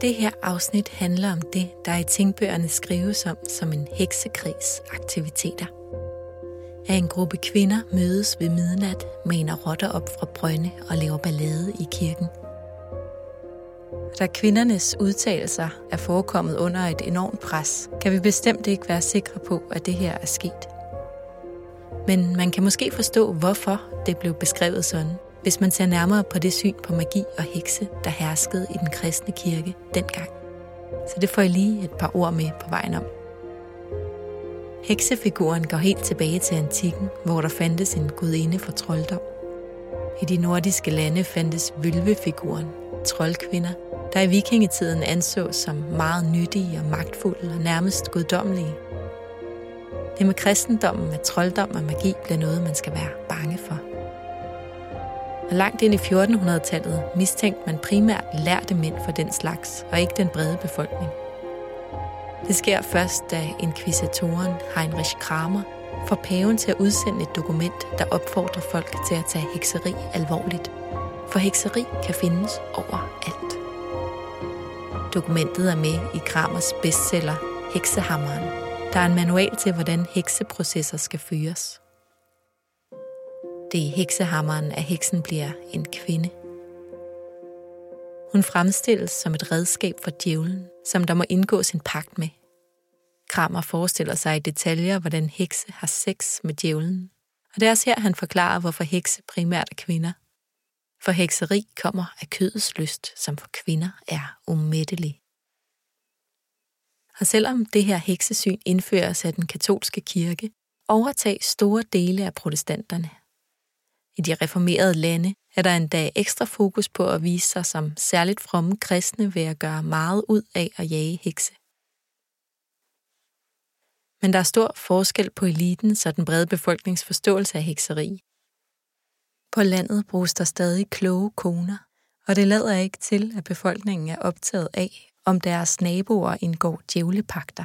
Det her afsnit handler om det, der i tingbøgerne skrives om som en heksekrigs aktiviteter. At en gruppe kvinder mødes ved midnat, mener rotter op fra brønde og laver ballade i kirken. Da kvindernes udtalelser er forekommet under et enormt pres, kan vi bestemt ikke være sikre på, at det her er sket. Men man kan måske forstå, hvorfor det blev beskrevet sådan hvis man ser nærmere på det syn på magi og hekse, der herskede i den kristne kirke dengang. Så det får jeg lige et par ord med på vejen om. Heksefiguren går helt tilbage til antikken, hvor der fandtes en gudinde for trolddom. I de nordiske lande fandtes vølvefiguren, troldkvinder, der i vikingetiden ansås som meget nyttige og magtfulde og nærmest guddommelige. Det med kristendommen, at trolddom og magi bliver noget, man skal være bange for. Og langt ind i 1400-tallet mistænkte man primært lærte mænd for den slags, og ikke den brede befolkning. Det sker først, da inkvisatoren Heinrich Kramer får paven til at udsende et dokument, der opfordrer folk til at tage hekseri alvorligt. For hekseri kan findes overalt. Dokumentet er med i Kramers bestseller Heksehammeren, der er en manual til, hvordan hekseprocesser skal føres. Det er heksehammeren, at heksen bliver en kvinde. Hun fremstilles som et redskab for djævlen, som der må indgås en pagt med. Kramer forestiller sig i detaljer, hvordan hekse har sex med djævlen. Og det er også her, han forklarer, hvorfor hekse primært er kvinder. For hekseri kommer af kødets lyst, som for kvinder er umættelig. Og selvom det her heksesyn indføres af den katolske kirke, overtager store dele af protestanterne i de reformerede lande er der endda ekstra fokus på at vise sig som særligt fromme kristne ved at gøre meget ud af at jage hekse. Men der er stor forskel på eliten og den brede befolknings forståelse af hekseri. På landet bruges der stadig kloge koner, og det lader ikke til, at befolkningen er optaget af, om deres naboer indgår djævlepagter.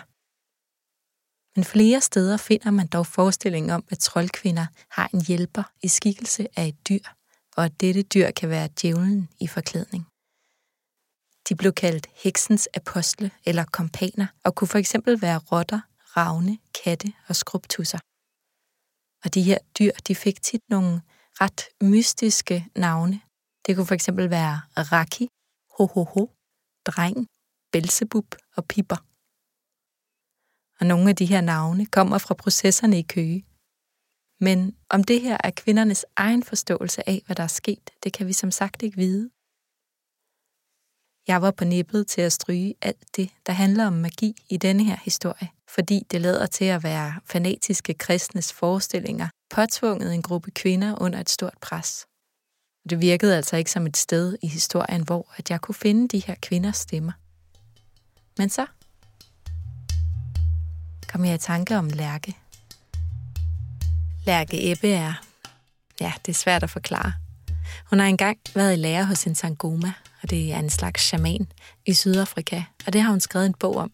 Men flere steder finder man dog forestillingen om, at troldkvinder har en hjælper i skikkelse af et dyr, og at dette dyr kan være djævlen i forklædning. De blev kaldt heksens apostle eller kompaner, og kunne for eksempel være rotter, ravne, katte og skrubtusser. Og de her dyr, de fik tit nogle ret mystiske navne. Det kunne for eksempel være Raki, Hohoho, Dreng, Belzebub og Piper og nogle af de her navne kommer fra processerne i Køge. Men om det her er kvindernes egen forståelse af, hvad der er sket, det kan vi som sagt ikke vide. Jeg var på nippet til at stryge alt det, der handler om magi i denne her historie, fordi det lader til at være fanatiske kristnes forestillinger, påtvunget en gruppe kvinder under et stort pres. Det virkede altså ikke som et sted i historien, hvor at jeg kunne finde de her kvinders stemmer. Men så kom jeg i tanke om Lærke. Lærke Ebbe er, ja, det er svært at forklare. Hun har engang været i lærer hos en sangoma, og det er en slags shaman i Sydafrika, og det har hun skrevet en bog om.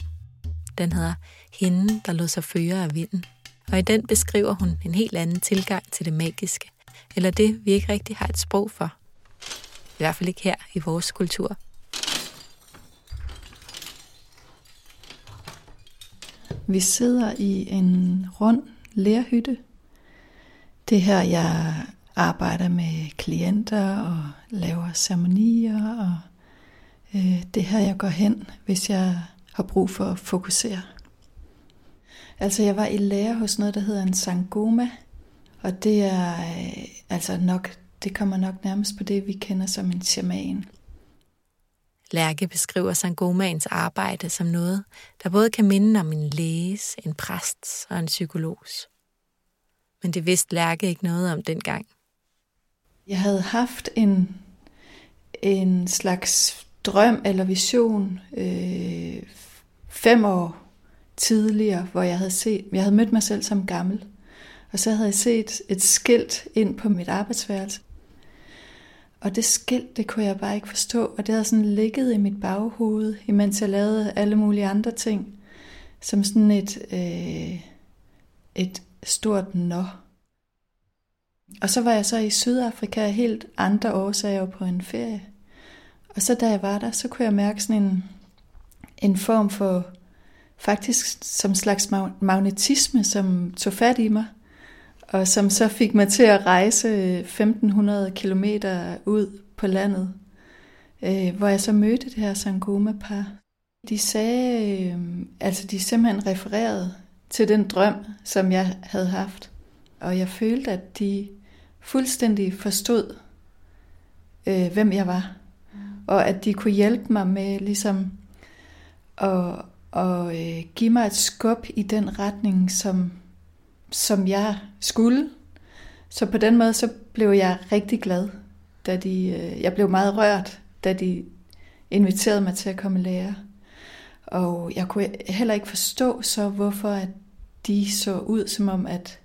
Den hedder Hende, der lod sig føre af vinden. Og i den beskriver hun en helt anden tilgang til det magiske, eller det, vi ikke rigtig har et sprog for. I hvert fald ikke her i vores kultur. Vi sidder i en rund lærhytte. Det her, jeg arbejder med klienter og laver ceremonier, og øh, det her, jeg går hen, hvis jeg har brug for at fokusere. Altså, jeg var i lære hos noget, der hedder en sangoma, og det er øh, altså nok, det kommer nok nærmest på det, vi kender som en shaman. Lærke beskriver Sangomans arbejde som noget, der både kan minde om en læges, en præsts og en psykologs. Men det vidste Lærke ikke noget om dengang. Jeg havde haft en, en slags drøm eller vision øh, fem år tidligere, hvor jeg havde set, jeg havde mødt mig selv som gammel. Og så havde jeg set et skilt ind på mit arbejdsværelse, og det skilt, det kunne jeg bare ikke forstå, og det havde sådan ligget i mit baghoved, imens jeg lavede alle mulige andre ting, som sådan et, øh, et stort nå. Og så var jeg så i Sydafrika helt andre årsager på en ferie. Og så da jeg var der, så kunne jeg mærke sådan en, en form for, faktisk som slags magnetisme, som tog fat i mig, og som så fik mig til at rejse øh, 1500 km ud på landet, øh, hvor jeg så mødte det her Sangoma-par. De sagde, øh, altså de simpelthen refererede til den drøm, som jeg havde haft. Og jeg følte, at de fuldstændig forstod, øh, hvem jeg var. Og at de kunne hjælpe mig med ligesom at, at øh, give mig et skub i den retning, som, som jeg skulle. Så på den måde så blev jeg rigtig glad, da de, øh, jeg blev meget rørt, da de inviterede mig til at komme lære. Og jeg kunne heller ikke forstå så, hvorfor at de så ud som om, at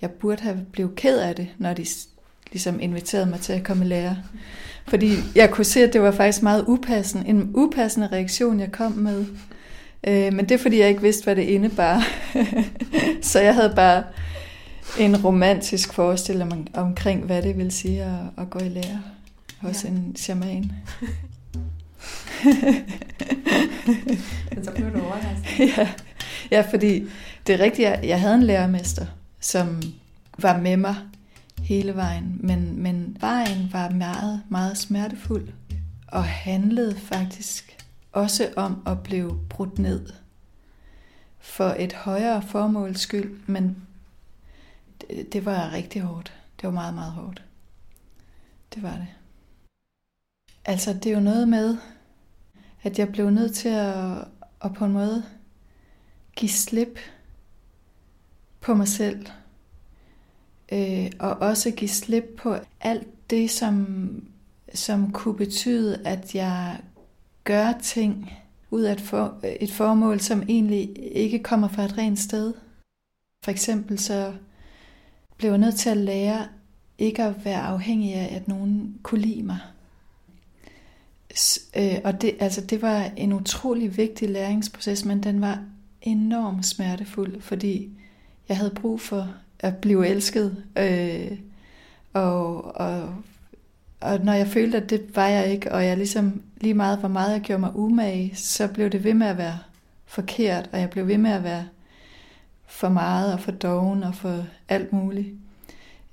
jeg burde have blevet ked af det, når de ligesom inviterede mig til at komme lære. Fordi jeg kunne se, at det var faktisk meget upassende, en upassende reaktion, jeg kom med. Øh, men det er, fordi jeg ikke vidste, hvad det indebar. så jeg havde bare en romantisk forestilling omkring, hvad det vil sige at, at gå i lære hos ja. en shaman. Men så blev du overrasket. ja. ja, fordi det er rigtigt, jeg, jeg havde en lærermester, som var med mig hele vejen, men, men vejen var meget, meget smertefuld og handlede faktisk også om at blive brudt ned for et højere formåls skyld, men det, det var rigtig hårdt. Det var meget, meget hårdt. Det var det. Altså, det er jo noget med, at jeg blev nødt til at, at på en måde give slip på mig selv. Øh, og også give slip på alt det, som, som kunne betyde, at jeg gør ting ud af et, for, et formål, som egentlig ikke kommer fra et rent sted. For eksempel så blev jeg nødt til at lære ikke at være afhængig af, at nogen kunne lide mig. Øh, og det, altså, det var en utrolig vigtig læringsproces, men den var enormt smertefuld, fordi jeg havde brug for at blive elsket. Øh, og, og, og når jeg følte, at det var jeg ikke, og jeg ligesom lige meget, hvor meget jeg gjorde mig umage, så blev det ved med at være forkert, og jeg blev ved med at være for meget og for doven og for alt muligt.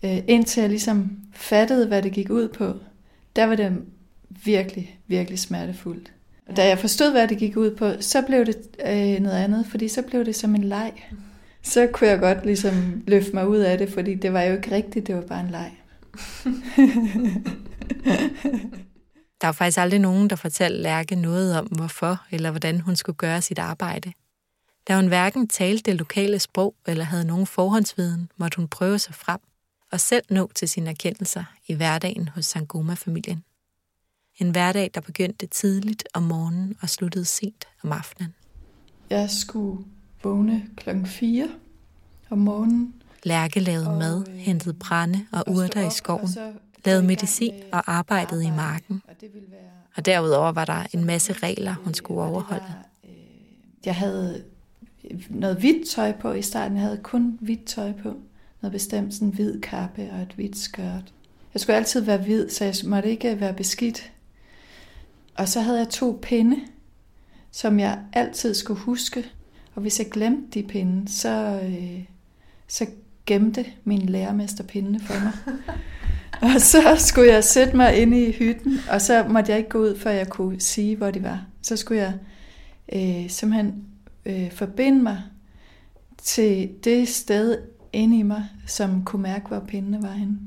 Øh, indtil jeg ligesom fattede, hvad det gik ud på, der var det virkelig, virkelig smertefuldt. Og da jeg forstod, hvad det gik ud på, så blev det øh, noget andet, fordi så blev det som en leg. Så kunne jeg godt ligesom løfte mig ud af det, fordi det var jo ikke rigtigt, det var bare en leg. der var faktisk aldrig nogen, der fortalte Lærke noget om, hvorfor eller hvordan hun skulle gøre sit arbejde. Da hun hverken talte det lokale sprog eller havde nogen forhåndsviden, måtte hun prøve sig frem og selv nå til sine erkendelser i hverdagen hos Sangoma-familien. En hverdag, der begyndte tidligt om morgenen og sluttede sent om aftenen. Jeg skulle vågne klokken 4 om morgenen. Lærke lavede og, mad, øh, hentede brænde og urter i skoven, lavede medicin og arbejdede i marken. Og derudover var der en masse regler, hun skulle overholde. Jeg havde noget hvidt tøj på i starten. Jeg havde kun hvidt tøj på. Noget bestemt, sådan en hvid kappe og et hvidt skørt. Jeg skulle altid være hvid, så jeg måtte ikke være beskidt. Og så havde jeg to pinde, som jeg altid skulle huske. Og hvis jeg glemte de pinde, så, øh, så gemte min lærermester pindene for mig. og så skulle jeg sætte mig inde i hytten, og så måtte jeg ikke gå ud, før jeg kunne sige, hvor de var. Så skulle jeg øh, simpelthen øh, forbinde mig til det sted inde i mig, som kunne mærke, hvor pindene var henne.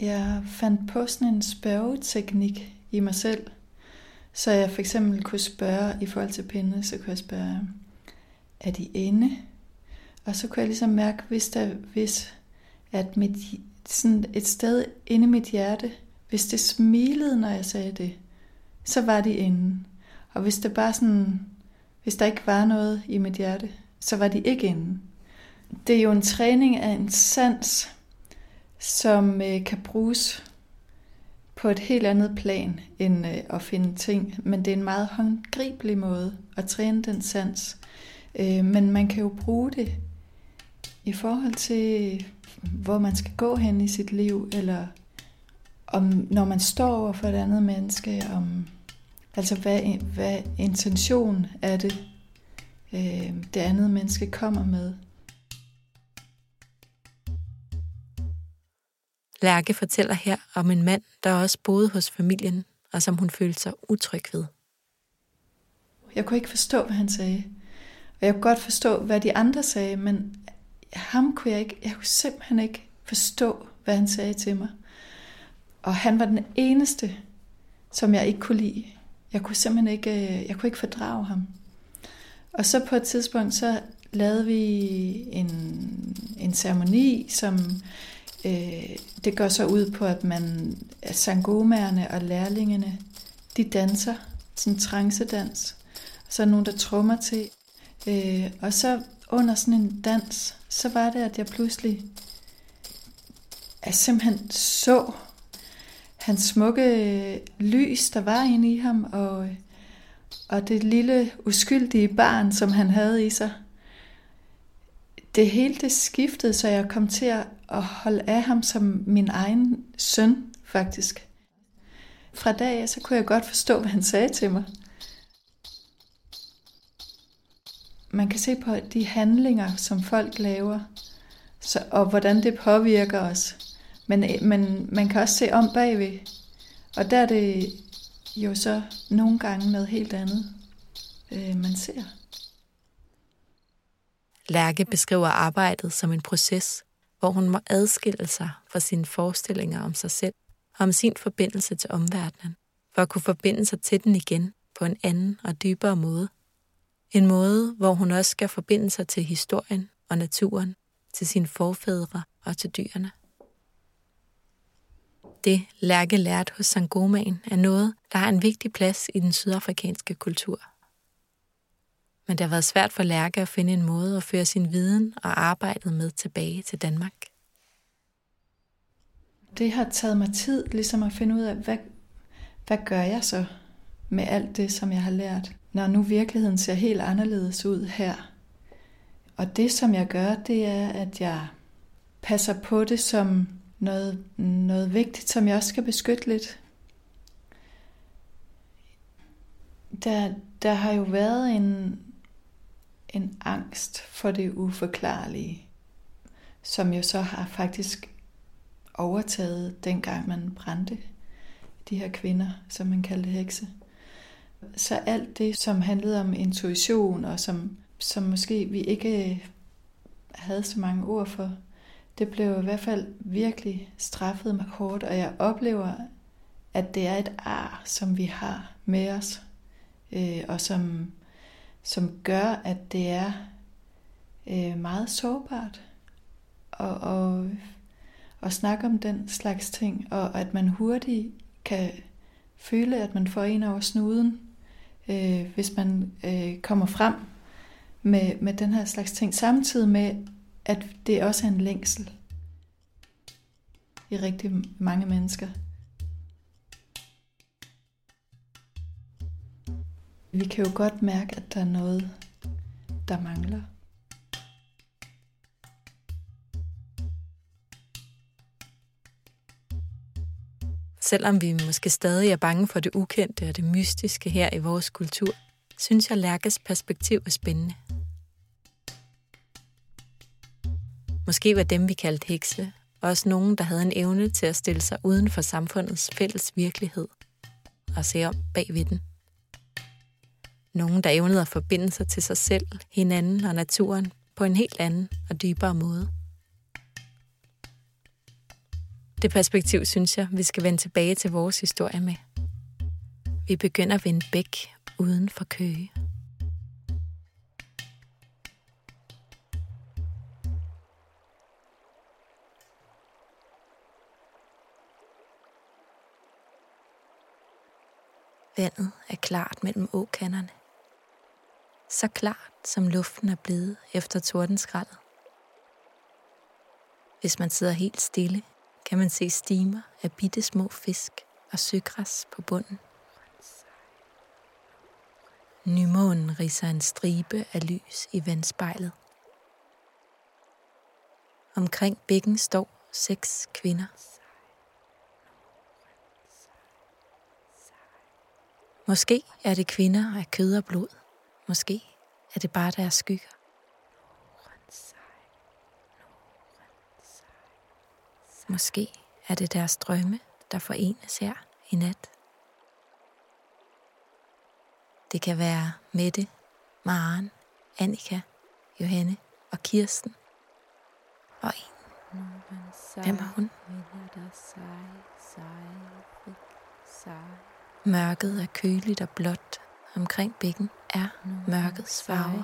Jeg fandt på sådan en spørgeteknik i mig selv, så jeg for eksempel kunne spørge i forhold til pindene, så kunne jeg spørge, er de inde? Og så kunne jeg ligesom mærke, hvis, der, hvis at mit, sådan et sted inde i mit hjerte, hvis det smilede, når jeg sagde det, så var de inde. Og hvis det bare sådan hvis der ikke var noget i mit hjerte, så var de ikke inde. Det er jo en træning af en sans, som øh, kan bruges på et helt andet plan end øh, at finde ting, men det er en meget håndgribelig måde at træne den sans. Øh, men man kan jo bruge det i forhold til, hvor man skal gå hen i sit liv, eller om, når man står over for et andet menneske, om Altså, hvad, hvad intention er det, øh, det andet menneske kommer med? Lærke fortæller her om en mand, der også boede hos familien, og som hun følte sig utryg ved. Jeg kunne ikke forstå, hvad han sagde. Og jeg kunne godt forstå, hvad de andre sagde, men ham kunne jeg ikke, jeg kunne simpelthen ikke forstå, hvad han sagde til mig. Og han var den eneste, som jeg ikke kunne lide. Jeg kunne simpelthen ikke, øh, jeg kunne ikke fordrage ham. Og så på et tidspunkt, så lavede vi en, en ceremoni, som øh, det går så ud på, at man, sangomærerne og lærlingene, de danser, sådan en trancedans. Så er der nogen, der trummer til. Øh, og så under sådan en dans, så var det, at jeg pludselig jeg simpelthen så hans smukke lys, der var inde i ham, og, og det lille uskyldige barn, som han havde i sig. Det hele det skiftede, så jeg kom til at holde af ham som min egen søn, faktisk. Fra dag af, så kunne jeg godt forstå, hvad han sagde til mig. Man kan se på de handlinger, som folk laver, så, og hvordan det påvirker os. Men, øh, men man kan også se om bagved, og der er det jo så nogle gange noget helt andet, øh, man ser. Lærke beskriver arbejdet som en proces, hvor hun må adskille sig fra sine forestillinger om sig selv og om sin forbindelse til omverdenen, for at kunne forbinde sig til den igen på en anden og dybere måde. En måde, hvor hun også skal forbinde sig til historien og naturen, til sine forfædre og til dyrene. Det Lærke lært hos Sangomaen er noget, der har en vigtig plads i den sydafrikanske kultur. Men det har været svært for Lærke at finde en måde at føre sin viden og arbejdet med tilbage til Danmark. Det har taget mig tid ligesom at finde ud af, hvad, hvad gør jeg så med alt det, som jeg har lært, når nu virkeligheden ser helt anderledes ud her. Og det, som jeg gør, det er, at jeg passer på det som noget, noget vigtigt, som jeg også skal beskytte lidt. Der, der har jo været en, en angst for det uforklarlige, som jo så har faktisk overtaget dengang man brændte de her kvinder, som man kaldte hekse. Så alt det, som handlede om intuition, og som, som måske vi ikke øh, havde så mange ord for, det blev i hvert fald virkelig straffet med hårdt, og jeg oplever, at det er et ar, som vi har med os, øh, og som, som gør, at det er øh, meget sårbart og, og, og snakke om den slags ting, og at man hurtigt kan føle, at man får en over snuden, øh, hvis man øh, kommer frem med, med den her slags ting, samtidig med, at det også er en længsel i rigtig mange mennesker. Vi kan jo godt mærke, at der er noget, der mangler. Selvom vi måske stadig er bange for det ukendte og det mystiske her i vores kultur, synes jeg, Lærkes perspektiv er spændende. Måske var dem, vi kaldte hekse, også nogen, der havde en evne til at stille sig uden for samfundets fælles virkelighed og se om bagved den. Nogen, der evnede at forbinde sig til sig selv, hinanden og naturen på en helt anden og dybere måde. Det perspektiv synes jeg, vi skal vende tilbage til vores historie med. Vi begynder ved en bæk uden for Køge. Vandet er klart mellem åkanderne. Så klart, som luften er blevet efter tordenskraldet. Hvis man sidder helt stille, kan man se stimer af bitte små fisk og søgræs på bunden. Nymånen riser en stribe af lys i vandspejlet. Omkring bækken står seks kvinder. Måske er det kvinder af kød og blod. Måske er det bare deres skygger. Måske er det deres drømme, der forenes her i nat. Det kan være Mette, Maren, Annika, Johanne og Kirsten. Og en. Hvem er hun? Mørket er køligt og blåt. Omkring bækken er mørkets farver.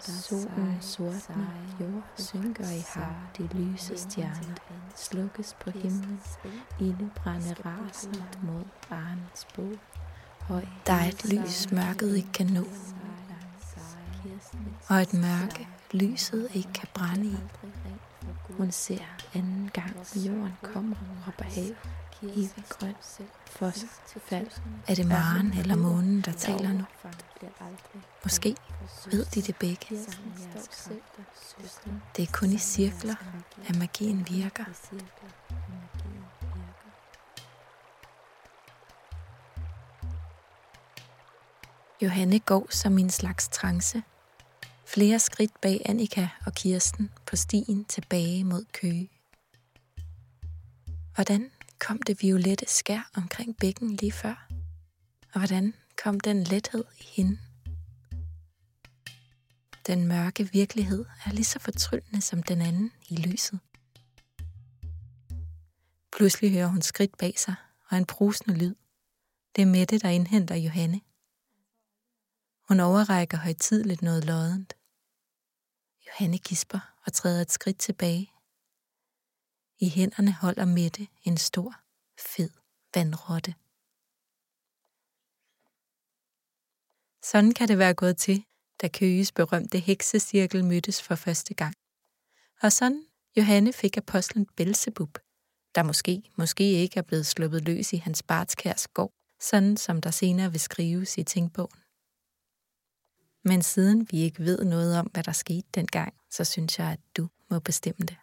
Solen sortner, jord synker i hav, de lyse stjerner slukkes på himlen, ildebrænde raser mod barnets bog. Høj, der er et lys, mørket ikke kan nå, og et mørke, lyset ikke kan brænde i. Hun ser anden gang, jorden kommer af havet, evig grøn, fos, fald. Er det Maren eller månen, der taler nu? Måske ved de det begge. Det er kun i cirkler, at magien virker. Johanne går som en slags trance. Flere skridt bag Annika og Kirsten på stien tilbage mod Køge. Hvordan kom det violette skær omkring bækken lige før? Og hvordan kom den lethed i hende? Den mørke virkelighed er lige så fortryllende som den anden i lyset. Pludselig hører hun skridt bag sig og en brusende lyd. Det er Mette, der indhenter Johanne. Hun overrækker højtidligt noget loddent. Johanne gisper og træder et skridt tilbage. I hænderne holder Mette en stor, fed vandrotte. Sådan kan det være gået til, da Køges berømte heksecirkel mødtes for første gang. Og sådan Johanne fik apostlen Belzebub, der måske, måske ikke er blevet sluppet løs i hans bartskærs gård, sådan som der senere vil skrives i tænkbogen. Men siden vi ikke ved noget om, hvad der skete dengang, så synes jeg, at du må bestemme det.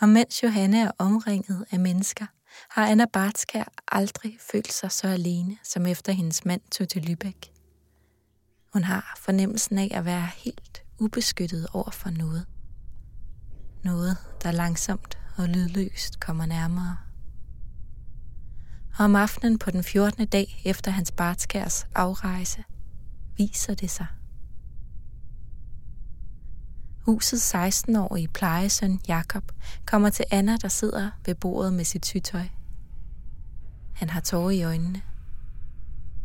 Og mens Johanne er omringet af mennesker, har Anna Bartskær aldrig følt sig så alene, som efter hendes mand tog til Lübeck. Hun har fornemmelsen af at være helt ubeskyttet over for noget. Noget, der langsomt og lydløst kommer nærmere. Og om aftenen på den 14. dag efter hans Bartskærs afrejse, viser det sig. Husets 16-årige plejesøn Jakob kommer til Anna, der sidder ved bordet med sit sygtøj. Han har tårer i øjnene.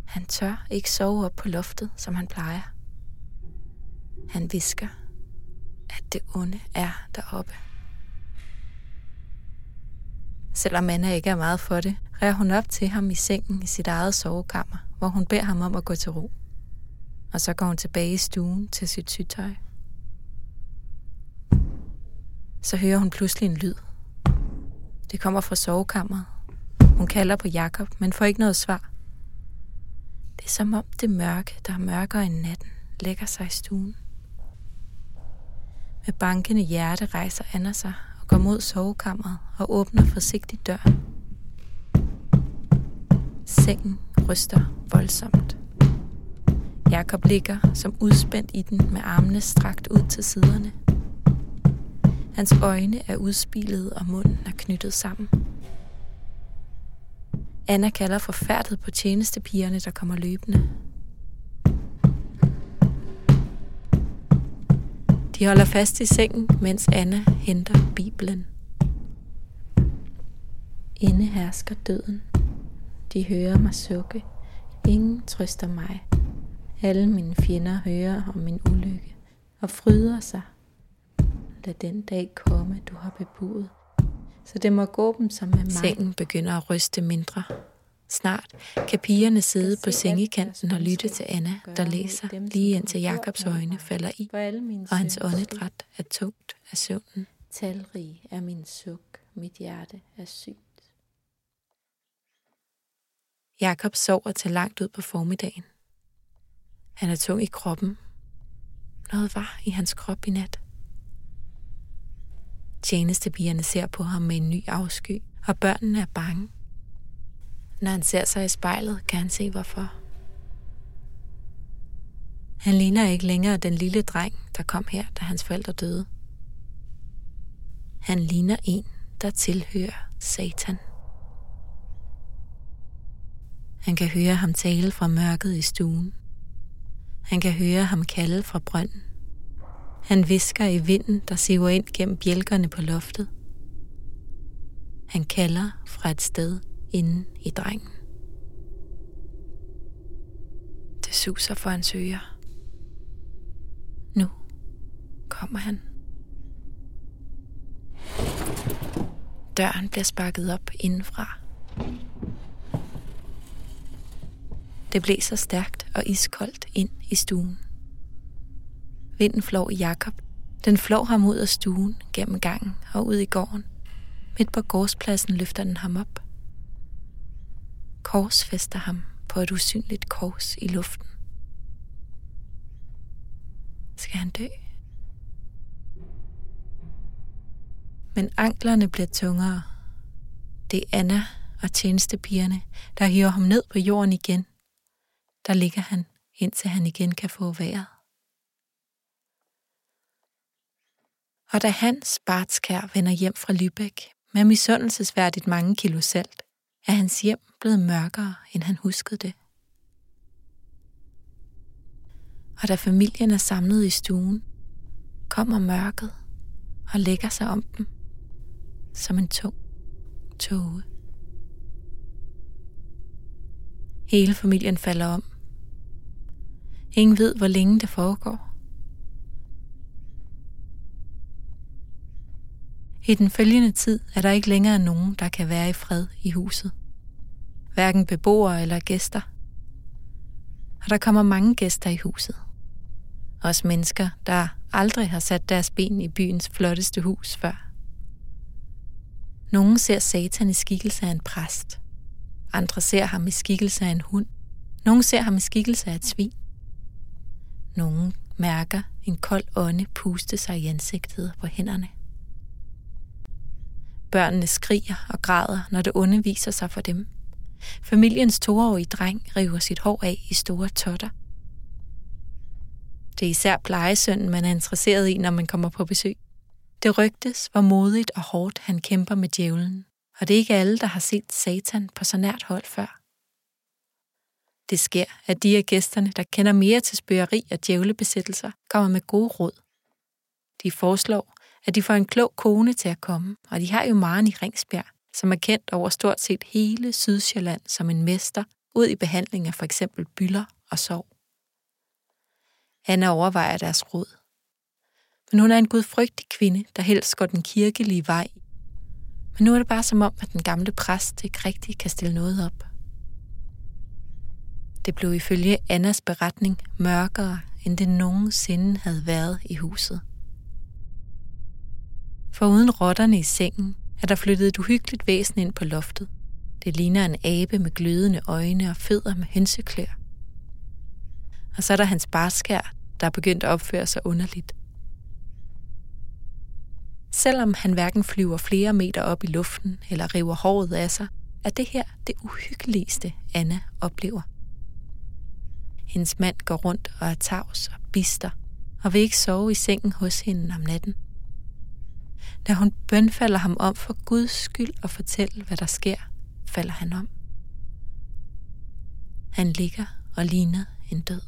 Han tør ikke sove op på loftet, som han plejer. Han visker, at det onde er deroppe. Selvom Anna ikke er meget for det, rærer hun op til ham i sengen i sit eget sovekammer, hvor hun beder ham om at gå til ro. Og så går hun tilbage i stuen til sit sygtøj. Så hører hun pludselig en lyd. Det kommer fra sovekammeret. Hun kalder på Jakob, men får ikke noget svar. Det er som om det mørke, der er mørkere end natten, lægger sig i stuen. Med bankende hjerte rejser Anna sig og går mod sovekammeret og åbner forsigtigt døren. Sengen ryster voldsomt. Jakob ligger som udspændt i den med armene strakt ud til siderne. Hans øjne er udspilede og munden er knyttet sammen. Anna kalder forfærdet på tjenestepigerne, der kommer løbende. De holder fast i sengen, mens Anna henter Bibelen. Inde hersker døden. De hører mig sukke. Ingen trøster mig. Alle mine fjender hører om min ulykke og fryder sig. Lad den dag komme, du har bebudet. Så det må gå dem som med mig. Sengen begynder at ryste mindre. Snart kan pigerne sidde på sengekanten og lytte til Anna, der læser, lige indtil Jakobs øjne falder i, og hans åndedræt er tungt af søvnen. Talrig er min suk, mit hjerte er sygt. Jakob sover til langt ud på formiddagen. Han er tung i kroppen. Noget var i hans krop i nat. Tjenestepigerne ser på ham med en ny afsky, og børnene er bange. Når han ser sig i spejlet, kan han se hvorfor. Han ligner ikke længere den lille dreng, der kom her, da hans forældre døde. Han ligner en, der tilhører Satan. Han kan høre ham tale fra mørket i stuen. Han kan høre ham kalde fra brønden. Han visker i vinden, der siver ind gennem bjælkerne på loftet. Han kalder fra et sted inde i drengen. Det suser for hans ører. Nu kommer han. Døren bliver sparket op indenfra. Det blæser stærkt og iskoldt ind i stuen. Vinden flår i Jakob. Den flår ham ud af stuen, gennem gangen og ud i gården. Midt på gårdspladsen løfter den ham op. Kors fester ham på et usynligt kors i luften. Skal han dø? Men anklerne bliver tungere. Det er Anna og tjenestepigerne, der hiver ham ned på jorden igen. Der ligger han, indtil han igen kan få vejret. Og da Hans Bartskær vender hjem fra Lübeck med misundelsesværdigt mange kilo salt, er hans hjem blevet mørkere, end han huskede det. Og da familien er samlet i stuen, kommer mørket og lægger sig om dem som en tung tåge. Hele familien falder om. Ingen ved, hvor længe det foregår. I den følgende tid er der ikke længere nogen, der kan være i fred i huset. Hverken beboere eller gæster. Og der kommer mange gæster i huset. Også mennesker, der aldrig har sat deres ben i byens flotteste hus før. Nogle ser Satan i skikkelse af en præst. Andre ser ham i skikkelse af en hund. Nogle ser ham i skikkelse af et svin. Nogle mærker en kold ånde puste sig i ansigtet på hænderne. Børnene skriger og græder, når det onde viser sig for dem. Familiens toårige dreng river sit hår af i store totter. Det er især plejesønnen, man er interesseret i, når man kommer på besøg. Det rygtes, hvor modigt og hårdt han kæmper med djævlen, og det er ikke alle, der har set Satan på så nært hold før. Det sker, at de af gæsterne, der kender mere til spøgeri og djævlebesættelser, kommer med gode råd. De foreslår, at de får en klog kone til at komme, og de har jo Maren i Ringsbjerg, som er kendt over stort set hele Sydsjælland som en mester ud i behandling af for eksempel byller og sorg. Anna overvejer deres råd. Men hun er en gudfrygtig kvinde, der helst går den kirkelige vej. Men nu er det bare som om, at den gamle præst ikke rigtig kan stille noget op. Det blev ifølge Annas beretning mørkere, end det nogensinde havde været i huset. For uden rotterne i sengen er der flyttet et uhyggeligt væsen ind på loftet. Det ligner en abe med glødende øjne og fødder med hønseklør. Og så er der hans barskær, der er begyndt at opføre sig underligt. Selvom han hverken flyver flere meter op i luften eller river håret af sig, er det her det uhyggeligste, Anna oplever. Hendes mand går rundt og er tavs og bister, og vil ikke sove i sengen hos hende om natten. Da hun bønfalder ham om for Guds skyld og fortælle, hvad der sker, falder han om. Han ligger og ligner en død.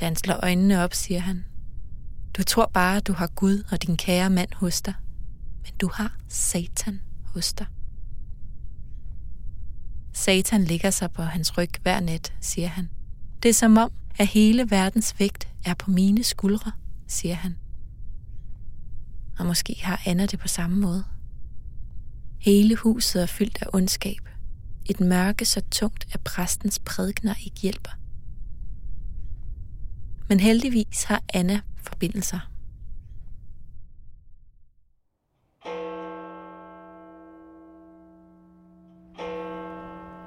Da han slår øjnene op, siger han, du tror bare, du har Gud og din kære mand hos dig, men du har Satan hos dig. Satan ligger sig på hans ryg hver nat, siger han. Det er som om, at hele verdens vægt er på mine skuldre, siger han. Og måske har Anna det på samme måde. Hele huset er fyldt af ondskab. Et mørke så tungt, at præstens prædikner ikke hjælper. Men heldigvis har Anna forbindelser.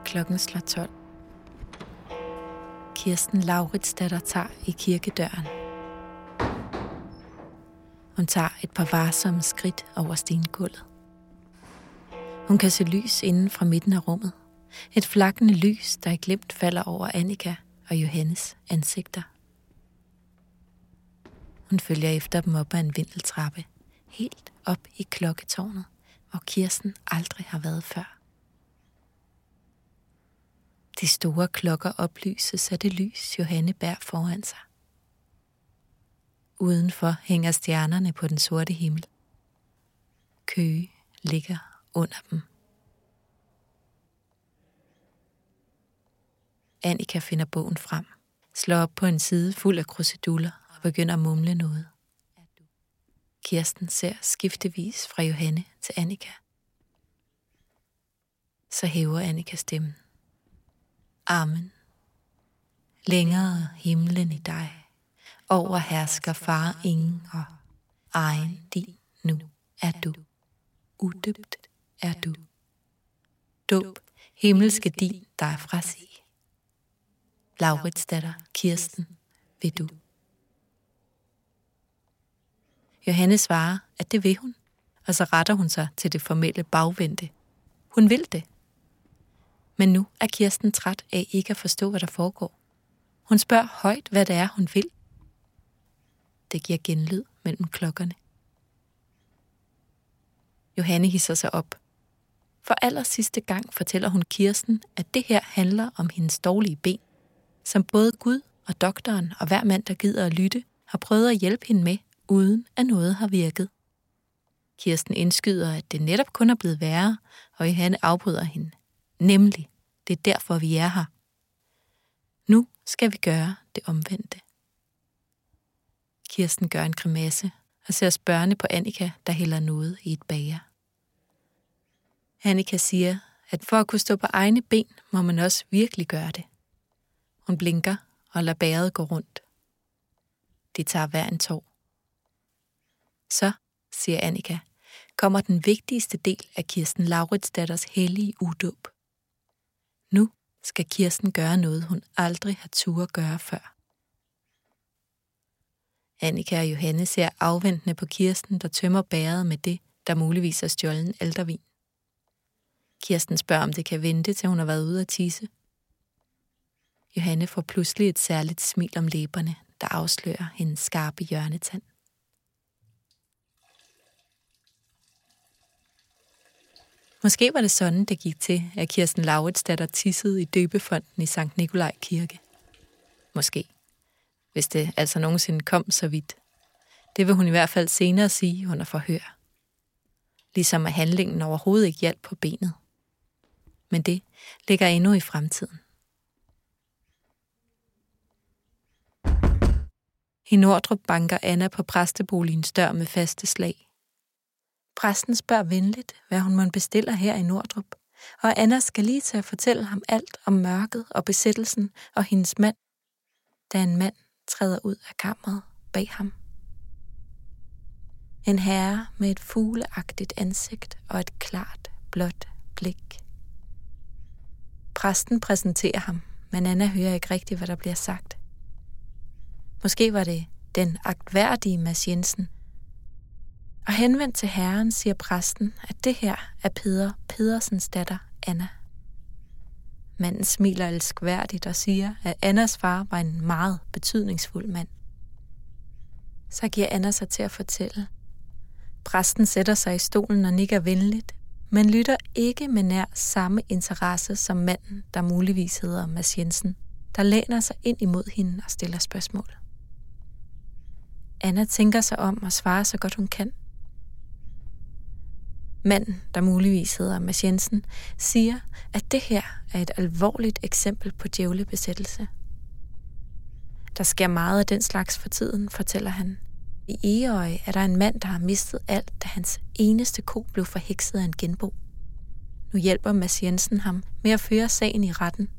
Klokken slår 12. Kirsten Lauritsdatter tager i kirkedøren. Hun tager et par varsomme skridt over stengulvet. Hun kan se lys inden fra midten af rummet. Et flakkende lys, der i glimt falder over Annika og Johannes ansigter. Hun følger efter dem op ad en vindeltrappe, helt op i klokketårnet, hvor Kirsten aldrig har været før. De store klokker oplyses af det lys, Johanne bærer foran sig. Udenfor hænger stjernerne på den sorte himmel. Køge ligger under dem. Annika finder bogen frem, slår op på en side fuld af kruseduller og begynder at mumle noget. Kirsten ser skiftevis fra Johanne til Annika. Så hæver Annika stemmen. Amen. Længere himlen i dig, over hersker far ingen og egen din nu er du. Udøbt er du. Dåb, himmelske din dig fra sig. Laurits datter, Kirsten, vil du. Johanne svarer, at det vil hun, og så retter hun sig til det formelle bagvendte. Hun vil det. Men nu er Kirsten træt af ikke at forstå, hvad der foregår. Hun spørger højt, hvad det er, hun vil. Det giver genlyd mellem klokkerne. Johanne hisser sig op. For aller sidste gang fortæller hun Kirsten, at det her handler om hendes dårlige ben, som både Gud og doktoren og hver mand, der gider at lytte, har prøvet at hjælpe hende med, uden at noget har virket. Kirsten indskyder, at det netop kun er blevet værre, og Johanne afbryder hende. Nemlig, det er derfor, vi er her. Nu skal vi gøre det omvendte. Kirsten gør en grimasse og ser spørgende på Annika, der hælder noget i et bager. Annika siger, at for at kunne stå på egne ben, må man også virkelig gøre det. Hun blinker og lader bæret gå rundt. De tager hver en tår. Så, siger Annika, kommer den vigtigste del af Kirsten Laurits datters hellige udåb. Nu skal Kirsten gøre noget, hun aldrig har tur at gøre før. Annika og Johanne ser afventende på Kirsten, der tømmer bæret med det, der muligvis er stjålen aldervin. Kirsten spørger, om det kan vente, til hun har været ude at tisse. Johanne får pludselig et særligt smil om læberne, der afslører hendes skarpe hjørnetand. Måske var det sådan, det gik til, at Kirsten Lauritsdatter tissede i døbefonden i Sankt Nikolaj Kirke. Måske. Hvis det altså nogensinde kom så vidt. Det vil hun i hvert fald senere sige under forhør. Ligesom at handlingen overhovedet ikke hjalp på benet. Men det ligger endnu i fremtiden. I Nordrup banker Anna på præsteboligens dør med faste slag. Præsten spørger venligt, hvad hun må bestiller her i Nordrup, og Anna skal lige til at fortælle ham alt om mørket og besættelsen og hendes mand, da en mand træder ud af kammeret bag ham. En herre med et fugleagtigt ansigt og et klart, blåt blik. Præsten præsenterer ham, men Anna hører ikke rigtigt, hvad der bliver sagt. Måske var det den agtværdige Mads Jensen. Og henvendt til herren siger præsten, at det her er Peder Pedersens datter, Anna. Manden smiler elskværdigt og siger, at Annas far var en meget betydningsfuld mand. Så giver Anna sig til at fortælle. Præsten sætter sig i stolen og nikker venligt, men lytter ikke med nær samme interesse som manden, der muligvis hedder Mads Jensen, der læner sig ind imod hende og stiller spørgsmål. Anna tænker sig om og svarer så godt hun kan. Manden, der muligvis hedder Mads Jensen, siger, at det her er et alvorligt eksempel på djævlebesættelse. Der sker meget af den slags for tiden, fortæller han. I Egeøje er der en mand, der har mistet alt, da hans eneste ko blev forhekset af en genbo. Nu hjælper Mads Jensen ham med at føre sagen i retten.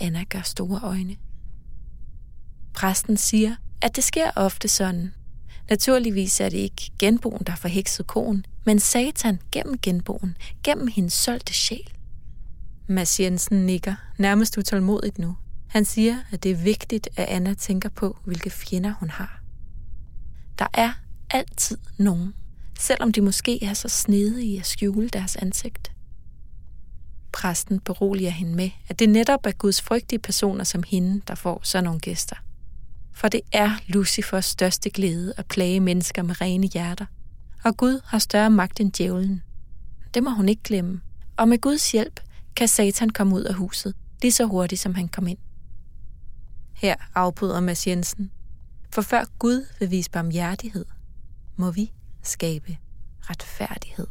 Anna gør store øjne. Præsten siger, at det sker ofte sådan. Naturligvis er det ikke genboen, der har forhekset koen, men satan gennem genboen, gennem hendes solgte sjæl. Mads Jensen nikker, nærmest utålmodigt nu. Han siger, at det er vigtigt, at Anna tænker på, hvilke fjender hun har. Der er altid nogen, selvom de måske er så snedige at skjule deres ansigt. Præsten beroliger hende med, at det netop er Guds frygtige personer som hende, der får sådan nogle gæster. For det er Lucifers største glæde at plage mennesker med rene hjerter. Og Gud har større magt end djævlen. Det må hun ikke glemme. Og med Guds hjælp kan Satan komme ud af huset, lige så hurtigt som han kom ind. Her afbryder Mads Jensen. For før Gud vil vise barmhjertighed, må vi skabe retfærdighed.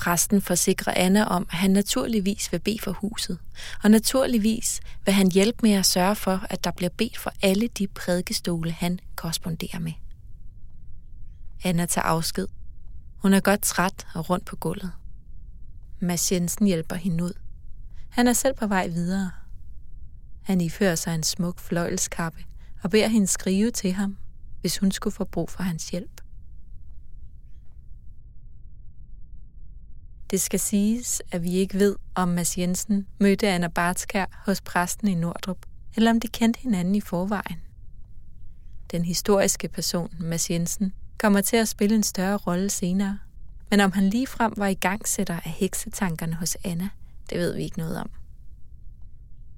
Præsten forsikrer Anna om, at han naturligvis vil bede for huset, og naturligvis vil han hjælpe med at sørge for, at der bliver bedt for alle de prædikestole, han korresponderer med. Anna tager afsked. Hun er godt træt og rundt på gulvet. Mads Jensen hjælper hende ud. Han er selv på vej videre. Han ifører sig en smuk fløjelskappe og beder hende skrive til ham, hvis hun skulle få brug for hans hjælp. Det skal siges, at vi ikke ved, om Mads Jensen mødte Anna Bartskær hos præsten i Nordrup, eller om de kendte hinanden i forvejen. Den historiske person, Mads Jensen, kommer til at spille en større rolle senere, men om han ligefrem var i gangsætter af heksetankerne hos Anna, det ved vi ikke noget om.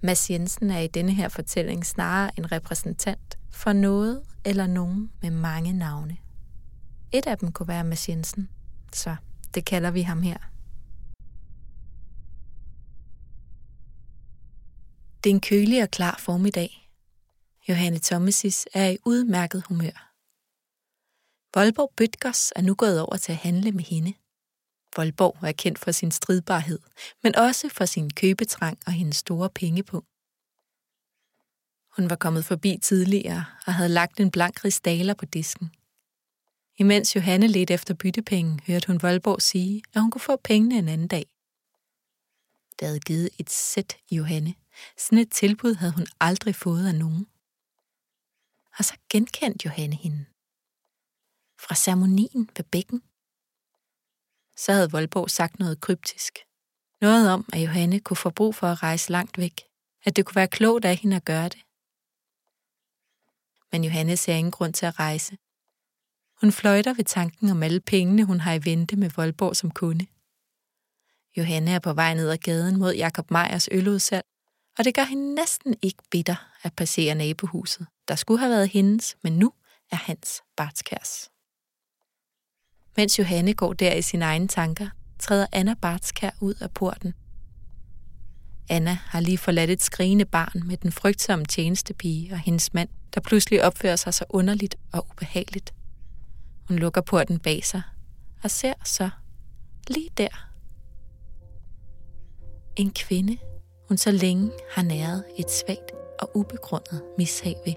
Mads Jensen er i denne her fortælling snarere en repræsentant for noget eller nogen med mange navne. Et af dem kunne være Mads Jensen, så det kalder vi ham her. Det er en kølig og klar formiddag. Johanne Thomasis er i udmærket humør. Voldborg Bøtgers er nu gået over til at handle med hende. Voldborg er kendt for sin stridbarhed, men også for sin købetrang og hendes store pengepunkt. Hun var kommet forbi tidligere og havde lagt en blank ristaler på disken. Imens Johanne ledte efter byttepenge, hørte hun Voldborg sige, at hun kunne få pengene en anden dag. Det havde givet et sæt Johanne. Sådan et tilbud havde hun aldrig fået af nogen. Og så genkendte Johanne hende. Fra ceremonien ved bækken. Så havde Voldborg sagt noget kryptisk. Noget om, at Johanne kunne få brug for at rejse langt væk. At det kunne være klogt af hende at gøre det. Men Johanne ser ingen grund til at rejse. Hun fløjter ved tanken om alle pengene, hun har i vente med Voldborg som kunde. Johanne er på vej ned ad gaden mod Jakob Meyers øludsalg, og det gør hende næsten ikke bitter at passere nabohuset, der skulle have været hendes, men nu er hans Bartskærs. Mens Johanne går der i sine egne tanker, træder Anna Bartskær ud af porten. Anna har lige forladt et skrigende barn med den frygtsomme tjenestepige og hendes mand, der pludselig opfører sig så underligt og ubehageligt. Hun lukker porten bag sig og ser så lige der en kvinde, hun så længe har næret et svagt og ubegrundet mishag ved.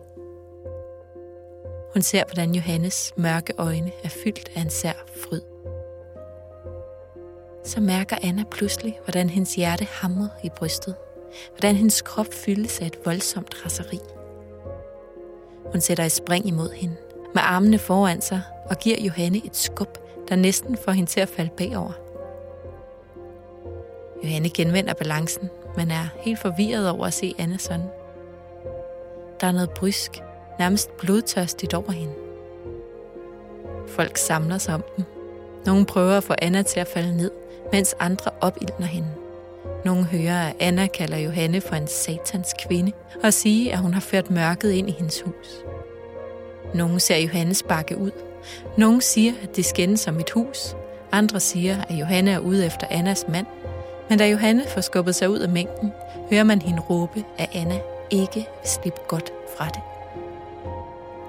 Hun ser, hvordan Johannes mørke øjne er fyldt af en sær fryd. Så mærker Anna pludselig, hvordan hendes hjerte hamrer i brystet. Hvordan hendes krop fyldes af et voldsomt raseri. Hun sætter et spring imod hende, med armene foran sig, og giver Johanne et skub, der næsten får hende til at falde bagover. Johanne genvinder balancen, men er helt forvirret over at se Anne sådan. Der er noget brysk, nærmest blodtørstigt over hende. Folk samler sig om dem. Nogle prøver at få Anna til at falde ned, mens andre opildner hende. Nogle hører, at Anna kalder Johanne for en satans kvinde, og siger, at hun har ført mørket ind i hendes hus. Nogle ser Johannes bakke ud. Nogle siger, at det skændes som et hus. Andre siger, at Johanne er ude efter Annas mand, men da Johanne får skubbet sig ud af mængden, hører man hende råbe, at Anna ikke vil slippe godt fra det.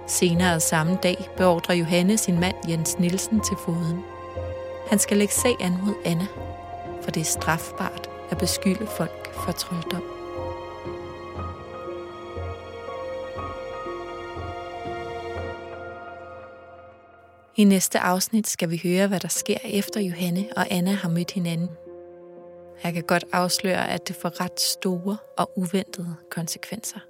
Senere samme dag beordrer Johanne sin mand Jens Nielsen til foden. Han skal lægge sag an mod Anna, for det er strafbart at beskylde folk for trolddom. I næste afsnit skal vi høre, hvad der sker efter Johanne og Anna har mødt hinanden jeg kan godt afsløre, at det får ret store og uventede konsekvenser.